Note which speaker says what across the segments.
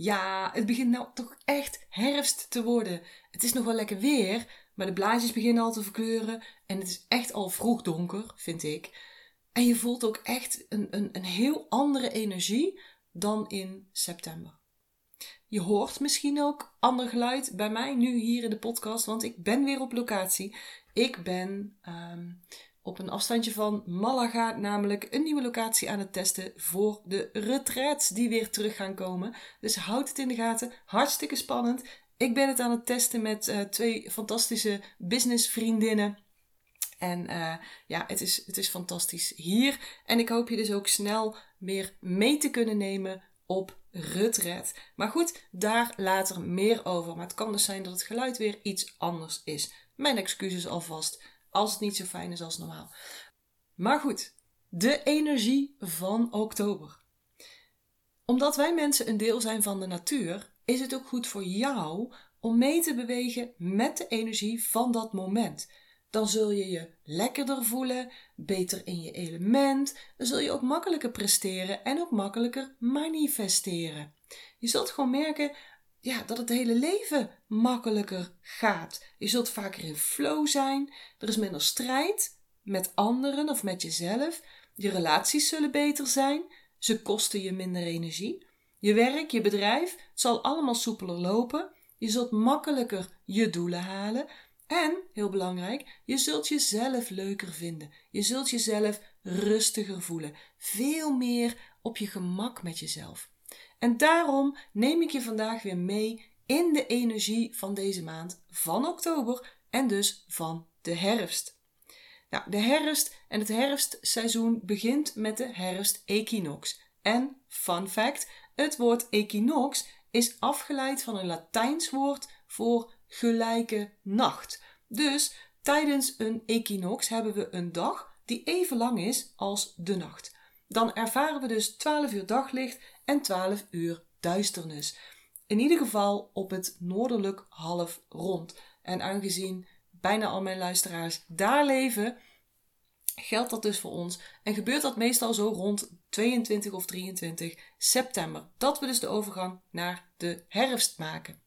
Speaker 1: Ja, het begint nou toch echt herfst te worden. Het is nog wel lekker weer, maar de blaadjes beginnen al te verkleuren en het is echt al vroeg donker, vind ik. En je voelt ook echt een, een, een heel andere energie dan in september. Je hoort misschien ook ander geluid bij mij nu hier in de podcast, want ik ben weer op locatie. Ik ben um, op een afstandje van Malaga, namelijk een nieuwe locatie aan het testen voor de retraits die weer terug gaan komen. Dus houd het in de gaten. Hartstikke spannend. Ik ben het aan het testen met uh, twee fantastische businessvriendinnen. En uh, ja, het is, het is fantastisch hier. En ik hoop je dus ook snel weer mee te kunnen nemen op retret. Maar goed, daar later meer over. Maar het kan dus zijn dat het geluid weer iets anders is. Mijn excuses alvast als het niet zo fijn is als normaal. Maar goed, de energie van oktober. Omdat wij mensen een deel zijn van de natuur, is het ook goed voor jou om mee te bewegen met de energie van dat moment. Dan zul je je lekkerder voelen, beter in je element, dan zul je ook makkelijker presteren en ook makkelijker manifesteren. Je zult gewoon merken ja, dat het hele leven makkelijker gaat. Je zult vaker in flow zijn. Er is minder strijd met anderen of met jezelf. Je relaties zullen beter zijn. Ze kosten je minder energie. Je werk, je bedrijf, het zal allemaal soepeler lopen. Je zult makkelijker je doelen halen. En, heel belangrijk, je zult jezelf leuker vinden. Je zult jezelf rustiger voelen. Veel meer op je gemak met jezelf. En daarom neem ik je vandaag weer mee in de energie van deze maand van oktober en dus van de herfst. Nou, de herfst en het herfstseizoen begint met de herfstequinox. En fun fact, het woord equinox is afgeleid van een Latijns woord voor gelijke nacht. Dus tijdens een equinox hebben we een dag die even lang is als de nacht. Dan ervaren we dus 12 uur daglicht en 12 uur duisternis. In ieder geval op het noordelijk half rond. En aangezien bijna al mijn luisteraars daar leven, geldt dat dus voor ons. En gebeurt dat meestal zo rond 22 of 23 september. Dat we dus de overgang naar de herfst maken.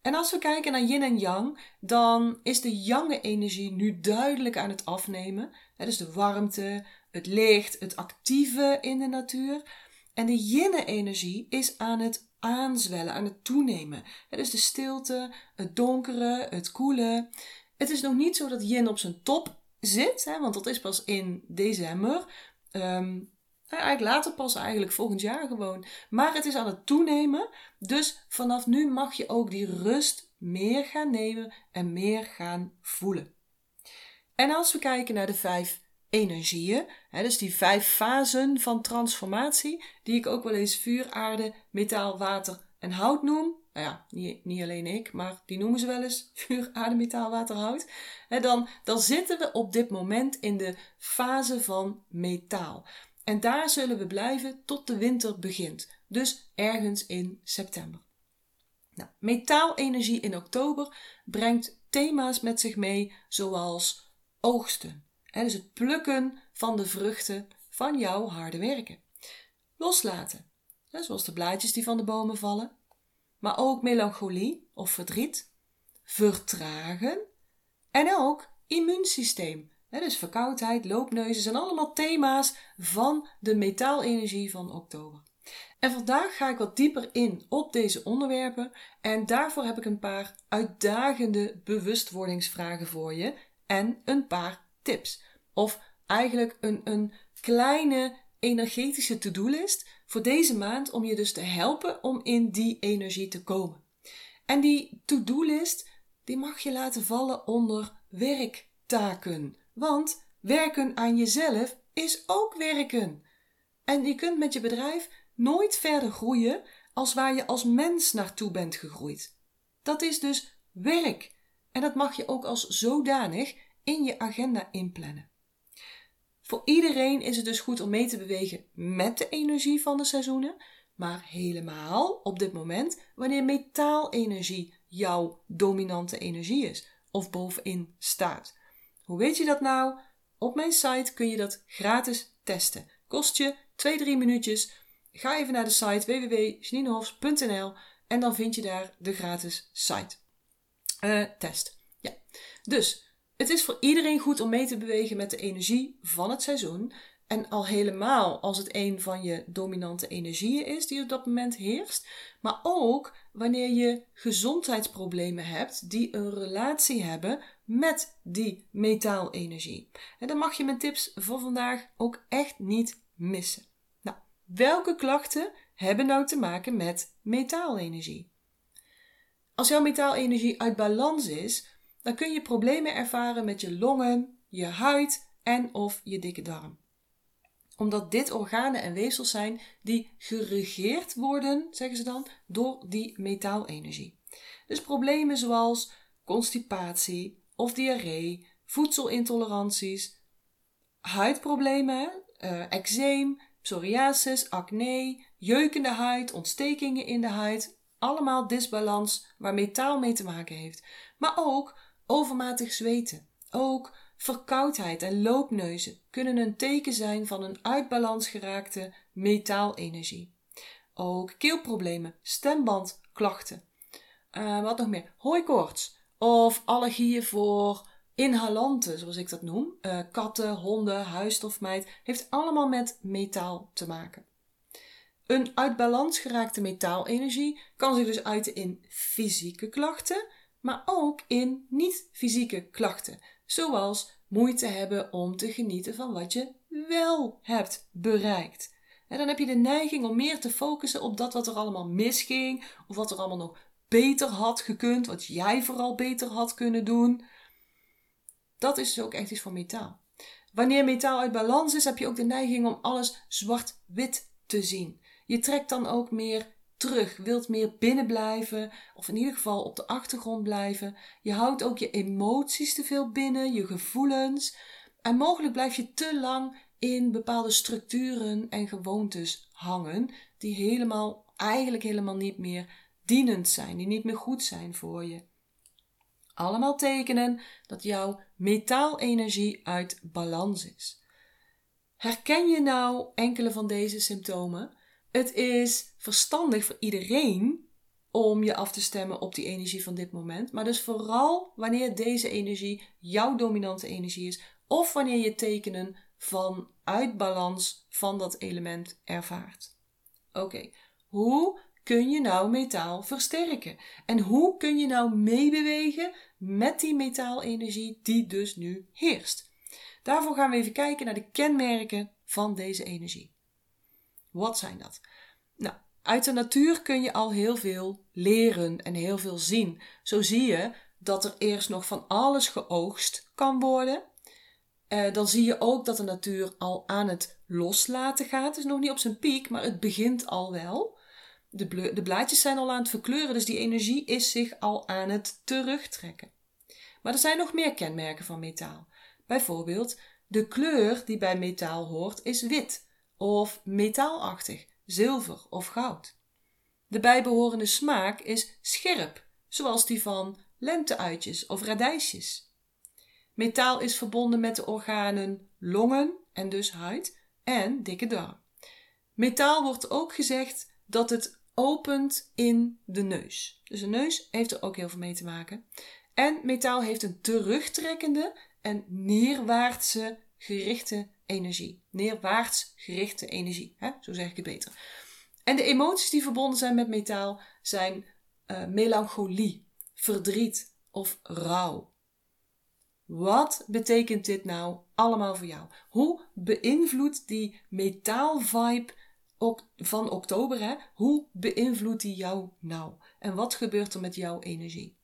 Speaker 1: En als we kijken naar yin en yang, dan is de yang energie nu duidelijk aan het afnemen. dus de warmte, het licht, het actieve in de natuur. En de yin-energie is aan het aanzwellen, aan het toenemen. dus de stilte, het donkere, het koele. Het is nog niet zo dat yin op zijn top zit, hè, want dat is pas in december. Um, eigenlijk later pas, eigenlijk volgend jaar gewoon. Maar het is aan het toenemen. Dus vanaf nu mag je ook die rust meer gaan nemen en meer gaan voelen. En als we kijken naar de vijf energieën. Hè, dus die vijf fasen van transformatie, die ik ook wel eens vuur, aarde, metaal, water en hout noem. Nou ja, niet, alleen ik, maar die noemen ze wel eens vuur, aarde, metaal, water, hout. Hè, dan, dan zitten we op dit moment in de fase van metaal. En daar zullen we blijven tot de winter begint. Dus ergens in september. Nou, metaalenergie in oktober brengt thema's met zich mee zoals oogsten, dus het plukken van de vruchten van jouw harde werken. Loslaten, zoals de blaadjes die van de bomen vallen. Maar ook melancholie of verdriet. Vertragen. En ook immuunsysteem. Dus verkoudheid, loopneuzen zijn allemaal thema's van de metaalenergie van oktober. En vandaag ga ik wat dieper in op deze onderwerpen en daarvoor heb ik een paar uitdagende bewustwordingsvragen voor je en een paar tips. Of eigenlijk een, een kleine energetische to-do-list voor deze maand om je dus te helpen om in die energie te komen. En die to-do-list, die mag je laten vallen onder werktaken. Want werken aan jezelf is ook werken. En je kunt met je bedrijf nooit verder groeien als waar je als mens naartoe bent gegroeid. Dat is dus werk. En dat mag je ook als zodanig in je agenda inplannen. Voor iedereen is het dus goed om mee te bewegen met de energie van de seizoenen, maar helemaal op dit moment wanneer metaalenergie jouw dominante energie is of bovenin staat. Hoe weet je dat nou? Op mijn site kun je dat gratis testen. Kost je 2-3 minuutjes. ga even naar de site www.janinehofs.nl en dan vind je daar de gratis site. Uh, test. Ja. Dus het is voor iedereen goed om mee te bewegen met de energie van het seizoen. En al helemaal als het een van je dominante energieën is die op dat moment heerst. Maar ook wanneer je gezondheidsproblemen hebt die een relatie hebben met die metaalenergie. En dan mag je mijn tips voor vandaag ook echt niet missen. Nou, welke klachten hebben nou te maken met metaalenergie? Als jouw metaalenergie uit balans is, dan kun je problemen ervaren met je longen, je huid en of je dikke darm omdat dit organen en weefsels zijn die geregeerd worden, zeggen ze dan, door die metaalenergie. Dus problemen zoals constipatie of diarree, voedselintoleranties, huidproblemen, uh, eczeem, psoriasis, acne, jeukende huid, ontstekingen in de huid, allemaal disbalans waar metaal mee te maken heeft. Maar ook overmatig zweten, ook Verkoudheid en loopneuzen kunnen een teken zijn van een uit balans geraakte metaalenergie. Ook keelproblemen, stembandklachten. Uh, wat nog meer? Hooikoorts of allergieën voor inhalanten, zoals ik dat noem. Uh, katten, honden, huisstofmijt. Heeft allemaal met metaal te maken. Een uit balans geraakte metaalenergie kan zich dus uiten in fysieke klachten, maar ook in niet-fysieke klachten zoals moeite hebben om te genieten van wat je wel hebt bereikt. En dan heb je de neiging om meer te focussen op dat wat er allemaal misging, of wat er allemaal nog beter had gekund, wat jij vooral beter had kunnen doen. Dat is dus ook echt iets van metaal. Wanneer metaal uit balans is, heb je ook de neiging om alles zwart-wit te zien. Je trekt dan ook meer terug, wilt meer binnen blijven, of in ieder geval op de achtergrond blijven. Je houdt ook je emoties te veel binnen, je gevoelens. En mogelijk blijf je te lang in bepaalde structuren en gewoontes hangen, die helemaal, eigenlijk helemaal niet meer dienend zijn, die niet meer goed zijn voor je. Allemaal tekenen dat jouw metaalenergie uit balans is. Herken je nou enkele van deze symptomen? Het is verstandig voor iedereen om je af te stemmen op die energie van dit moment. Maar dus vooral wanneer deze energie jouw dominante energie is. Of wanneer je tekenen van uitbalans van dat element ervaart. Oké, hoe kun je nou metaal versterken? En hoe kun je nou meebewegen met die metaalenergie die dus nu heerst? Daarvoor gaan we even kijken naar de kenmerken van deze energie. Wat zijn dat? Nou, uit de natuur kun je al heel veel leren en heel veel zien. Zo zie je dat er eerst nog van alles geoogst kan worden. Uh, dan zie je ook dat de natuur al aan het loslaten gaat. Het is nog niet op zijn piek, maar het begint al wel. De, de blaadjes zijn al aan het verkleuren, dus die energie is zich al aan het terugtrekken. Maar er zijn nog meer kenmerken van metaal. Bijvoorbeeld, de kleur die bij metaal hoort is wit of metaalachtig, zilver of goud. De bijbehorende smaak is scherp, zoals die van lenteuitjes of radijsjes. Metaal is verbonden met de organen longen en dus huid en dikke darm. Metaal wordt ook gezegd dat het opent in de neus. Dus de neus heeft er ook heel veel mee te maken. En metaal heeft een terugtrekkende en neerwaartse gerichte energie. Neerwaarts gerichte energie. Hè? Zo zeg ik het beter. En de emoties die verbonden zijn met metaal zijn uh, melancholie, verdriet of rouw. Wat betekent dit nou allemaal voor jou? Hoe beïnvloedt die metaalvibe van oktober, hè? hoe beïnvloedt die jou nou? En wat gebeurt er met jouw energie?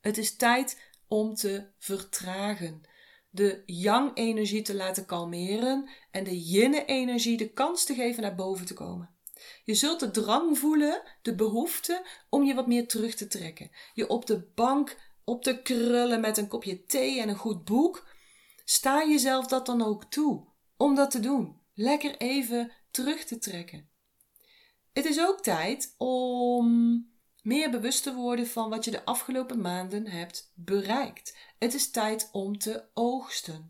Speaker 1: Het is tijd om te vertragen de yang-energie te laten kalmeren en de yin-energie de kans te geven naar boven te komen. Je zult de drang voelen, de behoefte om je wat meer terug te trekken. Je op de bank op te krullen met een kopje thee en een goed boek. Sta jezelf dat dan ook toe om dat te doen. Lekker even terug te trekken. Het is ook tijd om meer bewust te worden van wat je de afgelopen maanden hebt bereikt. Het is tijd om te oogsten.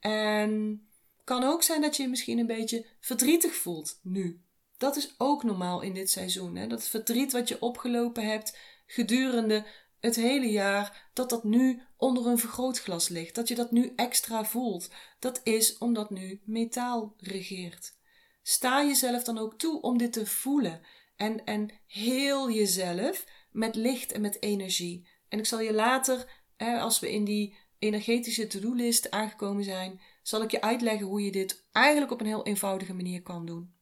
Speaker 1: En kan ook zijn dat je je misschien een beetje verdrietig voelt nu. Dat is ook normaal in dit seizoen. Hè? Dat verdriet wat je opgelopen hebt gedurende het hele jaar, dat dat nu onder een vergrootglas ligt. Dat je dat nu extra voelt. Dat is omdat nu metaal regeert. Sta jezelf dan ook toe om dit te voelen. En, en heel jezelf met licht en met energie. En ik zal je later, hè, als we in die energetische to-do-list aangekomen zijn, zal ik je uitleggen hoe je dit eigenlijk op een heel eenvoudige manier kan doen.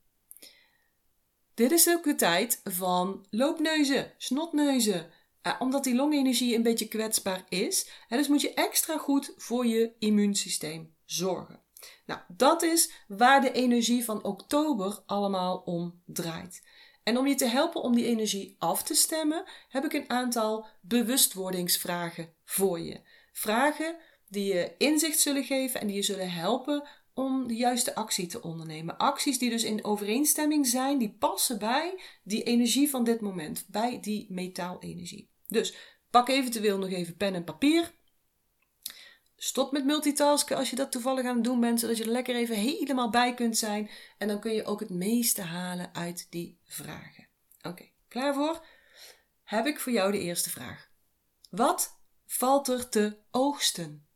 Speaker 1: Dit is ook de tijd van loopneuzen, snotneuzen, eh, omdat die longenergie een beetje kwetsbaar is. En dus moet je extra goed voor je immuunsysteem zorgen. Nou, dat is waar de energie van oktober allemaal om draait. En om je te helpen om die energie af te stemmen, heb ik een aantal bewustwordingsvragen voor je. Vragen die je inzicht zullen geven en die je zullen helpen om de juiste actie te ondernemen. Acties die dus in overeenstemming zijn, die passen bij die energie van dit moment, bij die metaalenergie. Dus pak eventueel nog even pen en papier. Stop met multitasken als je dat toevallig aan het doen bent, zodat je er lekker even helemaal bij kunt zijn. En dan kun je ook het meeste halen uit die vragen. Oké, klaar voor? Heb ik voor jou de eerste vraag. Wat valt er te oogsten?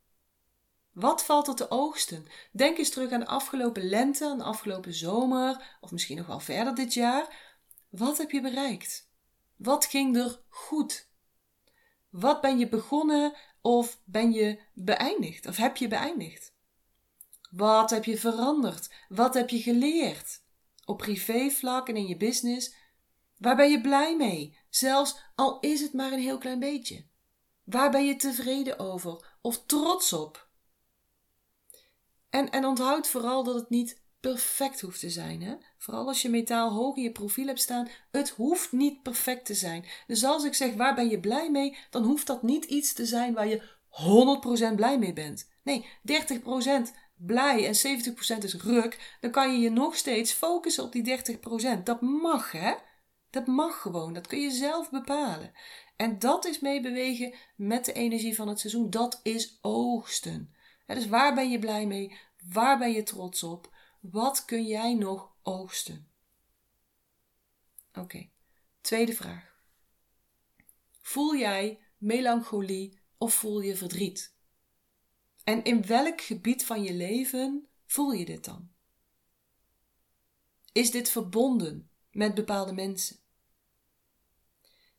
Speaker 1: Wat valt er te oogsten? Denk eens terug aan de afgelopen lente, aan de afgelopen zomer, of misschien nog wel verder dit jaar. Wat heb je bereikt? Wat ging er goed? Wat ben je begonnen of ben je beëindigd? Of heb je beëindigd? Wat heb je veranderd? Wat heb je geleerd? Op privévlak en in je business? Waar ben je blij mee? Zelfs al is het maar een heel klein beetje. Waar ben je tevreden over of trots op? En, en onthoud vooral dat het niet perfect hoeft te zijn. Hè? Vooral als je metaal hoog in je profiel hebt staan. Het hoeft niet perfect te zijn. Dus als ik zeg waar ben je blij mee, dan hoeft dat niet iets te zijn waar je 100% blij mee bent. Nee, 30% blij en 70% is ruk. Dan kan je je nog steeds focussen op die 30%. Dat mag hè. Dat mag gewoon. Dat kun je zelf bepalen. En dat is meebewegen met de energie van het seizoen. Dat is oogsten. dus waar ben je blij mee? Waar ben je trots op? Wat kun jij nog oogsten? Oké, tweede vraag. Voel jij melancholie of voel je verdriet? En in welk gebied van je leven voel je dit dan? Is dit verbonden met bepaalde mensen?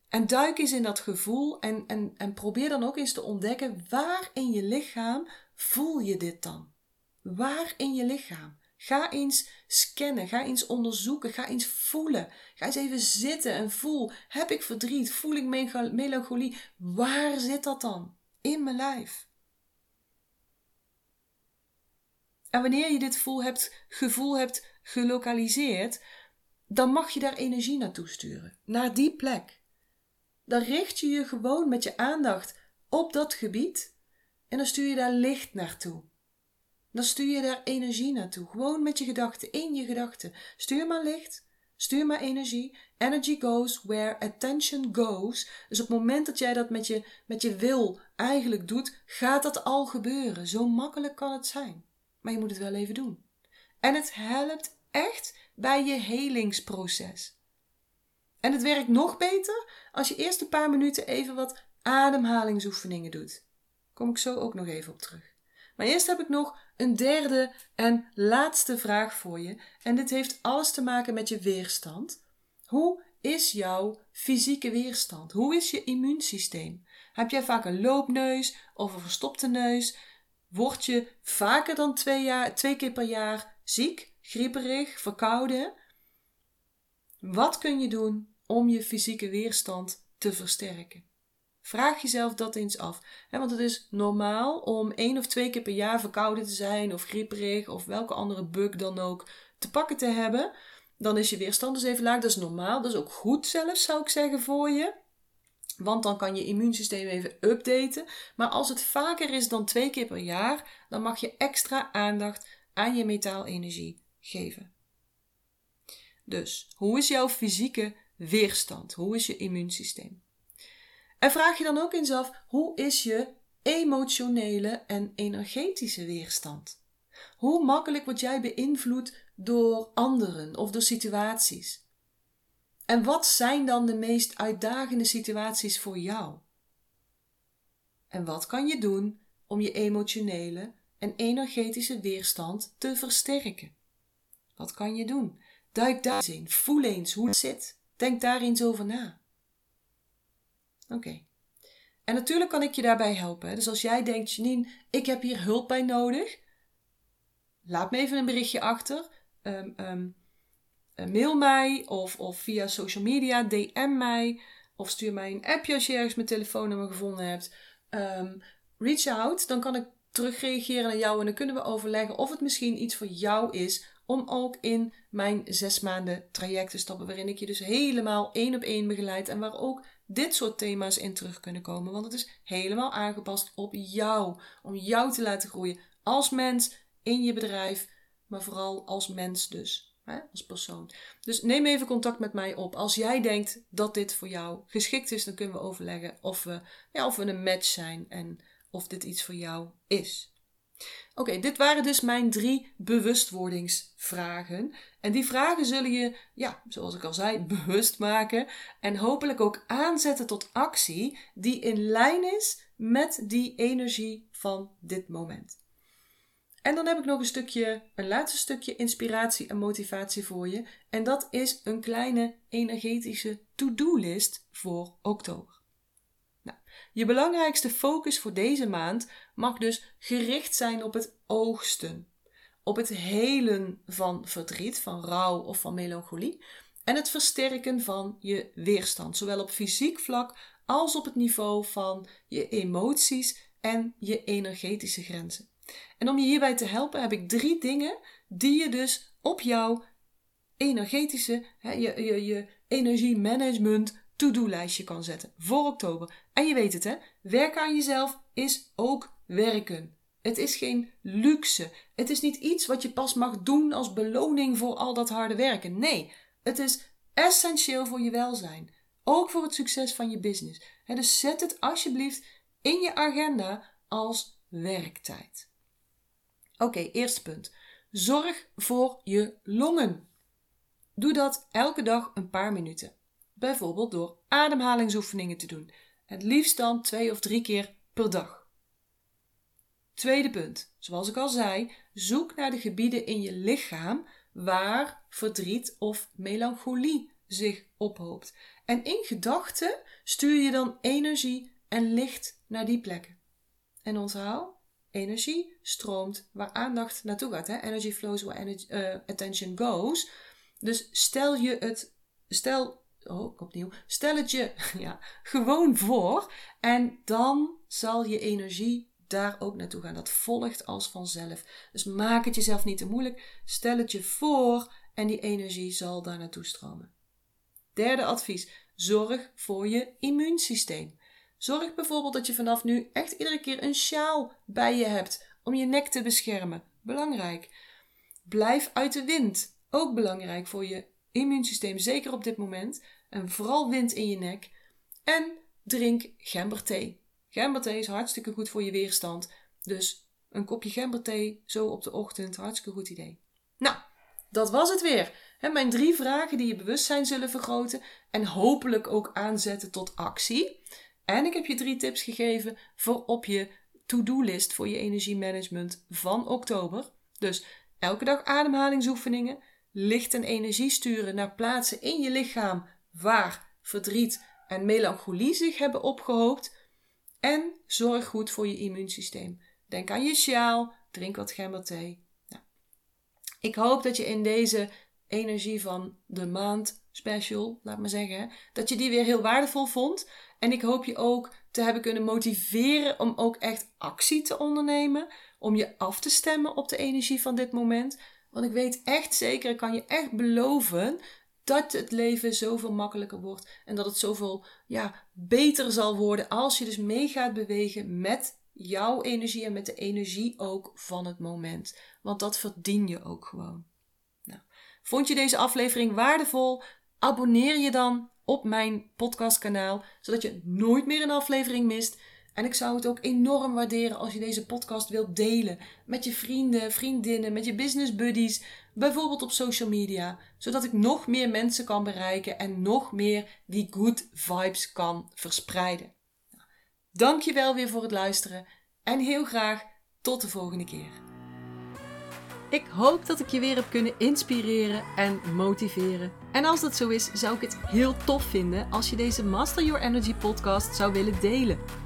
Speaker 1: En duik eens in dat gevoel en, en, en probeer dan ook eens te ontdekken waar in je lichaam voel je dit dan? Waar in je lichaam? Ga eens scannen, ga eens onderzoeken, ga eens voelen. Ga eens even zitten en voel. Heb ik verdriet? Voel ik melancholie? Waar zit dat dan? In mijn lijf. En wanneer je dit gevoel hebt, gevoel hebt gelokaliseerd, dan mag je daar energie naartoe sturen. Naar die plek. Dan richt je je gewoon met je aandacht op dat gebied en dan stuur je daar licht naartoe. Dan stuur je daar energie naartoe. Gewoon met je gedachten, in je gedachten. Stuur maar licht, stuur maar energie. Energy goes where attention goes. Dus op het moment dat jij dat met je, met je wil eigenlijk doet, gaat dat al gebeuren. Zo makkelijk kan het zijn. Maar je moet het wel even doen. En het helpt echt bij je helingsproces. En het werkt nog beter als je eerst een paar minuten even wat ademhalingsoefeningen doet. Kom ik zo ook nog even op terug. Maar eerst heb ik nog een derde en laatste vraag voor je. En dit heeft alles te maken met je weerstand. Hoe is jouw fysieke weerstand? Hoe is je immuunsysteem? Heb jij vaak een loopneus of een verstopte neus? Word je vaker dan twee, jaar, keer per jaar ziek, grieperig, verkouden? Wat kun je doen om je fysieke weerstand te versterken? Vraag jezelf dat eens af. want het is normaal om één of twee keer per jaar verkouden te zijn, of grieperig, of welke andere bug dan ook te pakken te hebben. Dan is je weerstand dus even laag. Dat is normaal. Dat is ook goed zelfs, zou ik zeggen, voor je. Want dan kan je immuunsysteem even updaten. Maar als het vaker is dan twee keer per jaar, dan mag je extra aandacht aan je metaalenergie geven. Dus, hoe is jouw fysieke weerstand? Hoe is je immuunsysteem? En vraag je dan ook eens af, hoe is je emotionele en energetische weerstand? Hoe makkelijk word jij beïnvloed door anderen of door situaties. En wat zijn dan de meest uitdagende situaties voor jou? En wat kan je doen om je emotionele en energetische weerstand te versterken? Wat kan je doen? Duik daar eens in. Voel eens hoe het zit. Denk daar eens over na. Oké. En natuurlijk kan ik je daarbij helpen. Dus als jij denkt, Janine, ik heb hier hulp bij nodig, laat me even een berichtje achter. Um, um, mail mij of, of via social media, DM mij of stuur mij een appje als je ergens mijn telefoonnummer gevonden hebt. Um, reach out, dan kan ik terugreageren naar jou en dan kunnen we overleggen of het misschien iets voor jou is om ook in mijn zes maanden traject te stappen, waarin ik je dus helemaal één op één begeleid en waar ook dit soort thema's in terug kunnen komen. Want het is helemaal aangepast op jou, om jou te laten groeien als mens in je bedrijf, maar vooral als mens dus, als persoon. Dus neem even contact met mij op. Als jij denkt dat dit voor jou geschikt is, dan kunnen we overleggen of we, ja, of we een match zijn en of dit iets voor jou is. Oké, dit waren dus mijn drie bewustwordingsvragen. En die vragen zullen je, ja, zoals ik al zei, bewust maken en hopelijk ook aanzetten tot actie die in lijn is met die energie van dit moment. En dan heb ik nog een stukje, een laatste stukje inspiratie en motivatie voor je. En dat is een kleine energetische to-do-list voor oktober. Je belangrijkste focus voor deze maand mag dus gericht zijn op het oogsten, op het helen van verdriet, van rouw of van melancholie en het versterken van je weerstand, zowel op fysiek vlak als op het niveau van je emoties en je energetische grenzen. En om je hierbij te helpen heb ik drie dingen die je dus op jouw energetische, je, je, je energiemanagement to-do-lijstje kan zetten voor oktober. En je weet het hè, werken aan jezelf is ook werken. Het is geen luxe. Het is niet iets wat je pas mag doen als beloning voor al dat harde werken. Nee, het is essentieel voor je welzijn. Ook voor het succes van je business. dus zet het alsjeblieft in je agenda als werktijd. Oké, eerste punt. Zorg voor je longen. Doe dat elke dag een paar minuten. Bijvoorbeeld door ademhalingsoefeningen te doen. Het liefst dan twee of drie keer per dag. Tweede punt. Zoals ik al zei, zoek naar de gebieden in je lichaam waar verdriet of melancholie zich ophoopt. En in gedachten stuur je dan energie en licht naar die plekken. En onthoud, energie stroomt waar aandacht naartoe gaat. Hè? Energy flows where uh, attention goes. Dus stel je het, stel oh, opnieuw, stel het je ja, gewoon voor en dan zal je energie daar ook naartoe gaan. Dat volgt als vanzelf. Dus maak het jezelf niet te moeilijk. Stel het je voor en die energie zal daar naartoe stromen. Derde advies: zorg voor je immuunsysteem. Zorg bijvoorbeeld dat je vanaf nu echt iedere keer een sjaal bij je hebt om je nek te beschermen. Belangrijk. Blijf uit de wind. Ook belangrijk voor je immuunsysteem, zeker op dit moment en vooral wind in je nek. En drink gemberthee. Gemberthee is hartstikke goed voor je weerstand. Dus een kopje gemberthee zo op de ochtend, hartstikke goed idee. Nou, dat was het weer. mijn drie vragen die je bewustzijn zullen vergroten en hopelijk ook aanzetten tot actie. En ik heb je drie tips gegeven voor op je to-do-list voor je energiemanagement van oktober. Dus elke dag ademhalingsoefeningen, licht en energie sturen naar plaatsen in je lichaam waar verdriet en melancholie zich hebben opgehoopt. En zorg goed voor je immuunsysteem. Denk aan je sjaal, drink wat gemberthee. Nou, ik hoop dat je in deze energie van de maand special, laat maar zeggen, dat je die weer heel waardevol vond. En ik hoop je ook te hebben kunnen motiveren om ook echt actie te ondernemen. Om je af te stemmen op de energie van dit moment. Want ik weet echt zeker, ik kan je echt beloven dat het leven zoveel makkelijker wordt en dat het zoveel ja, beter zal worden als je dus mee gaat bewegen met jouw energie en met de energie ook van het moment. Want dat verdien je ook gewoon. Nou, vond je deze aflevering waardevol? Abonneer je dan op mijn podcastkanaal, zodat je nooit meer een aflevering mist. En ik zou het ook enorm waarderen als je deze podcast wilt delen met je vrienden, vriendinnen, met je business buddies, bijvoorbeeld op social media, zodat ik nog meer mensen kan bereiken en nog meer die good vibes kan verspreiden. Dankjewel weer voor het luisteren en heel graag tot de volgende keer. Ik hoop dat ik je weer heb kunnen inspireren en motiveren. En als dat zo is, zou ik het heel tof vinden als je deze Master Your Energy podcast zou willen delen.